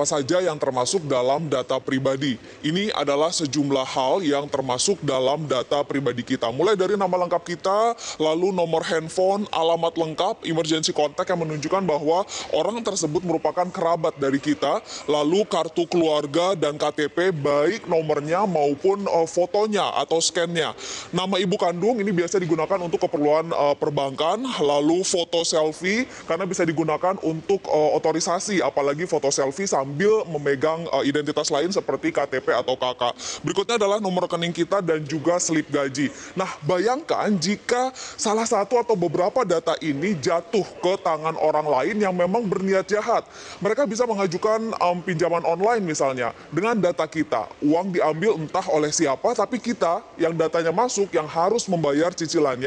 apa saja yang termasuk dalam data pribadi. Ini adalah sejumlah hal yang termasuk dalam data pribadi kita. Mulai dari nama lengkap kita, lalu nomor handphone, alamat lengkap, emergency contact yang menunjukkan bahwa orang tersebut merupakan kerabat dari kita, lalu kartu keluarga dan KTP baik nomornya maupun uh, fotonya atau scannya. Nama ibu kandung ini biasa digunakan untuk keperluan uh, perbankan, lalu foto selfie karena bisa digunakan untuk uh, otorisasi, apalagi foto selfie sambil memegang uh, identitas lain seperti KTP atau KK. Berikutnya adalah nomor rekening kita dan juga slip gaji. Nah, bayangkan jika salah satu atau beberapa data ini jatuh ke tangan orang lain yang memang berniat jahat. Mereka bisa mengajukan um, pinjaman online misalnya dengan data kita. Uang diambil entah oleh siapa, tapi kita yang datanya masuk yang harus membayar cicilannya.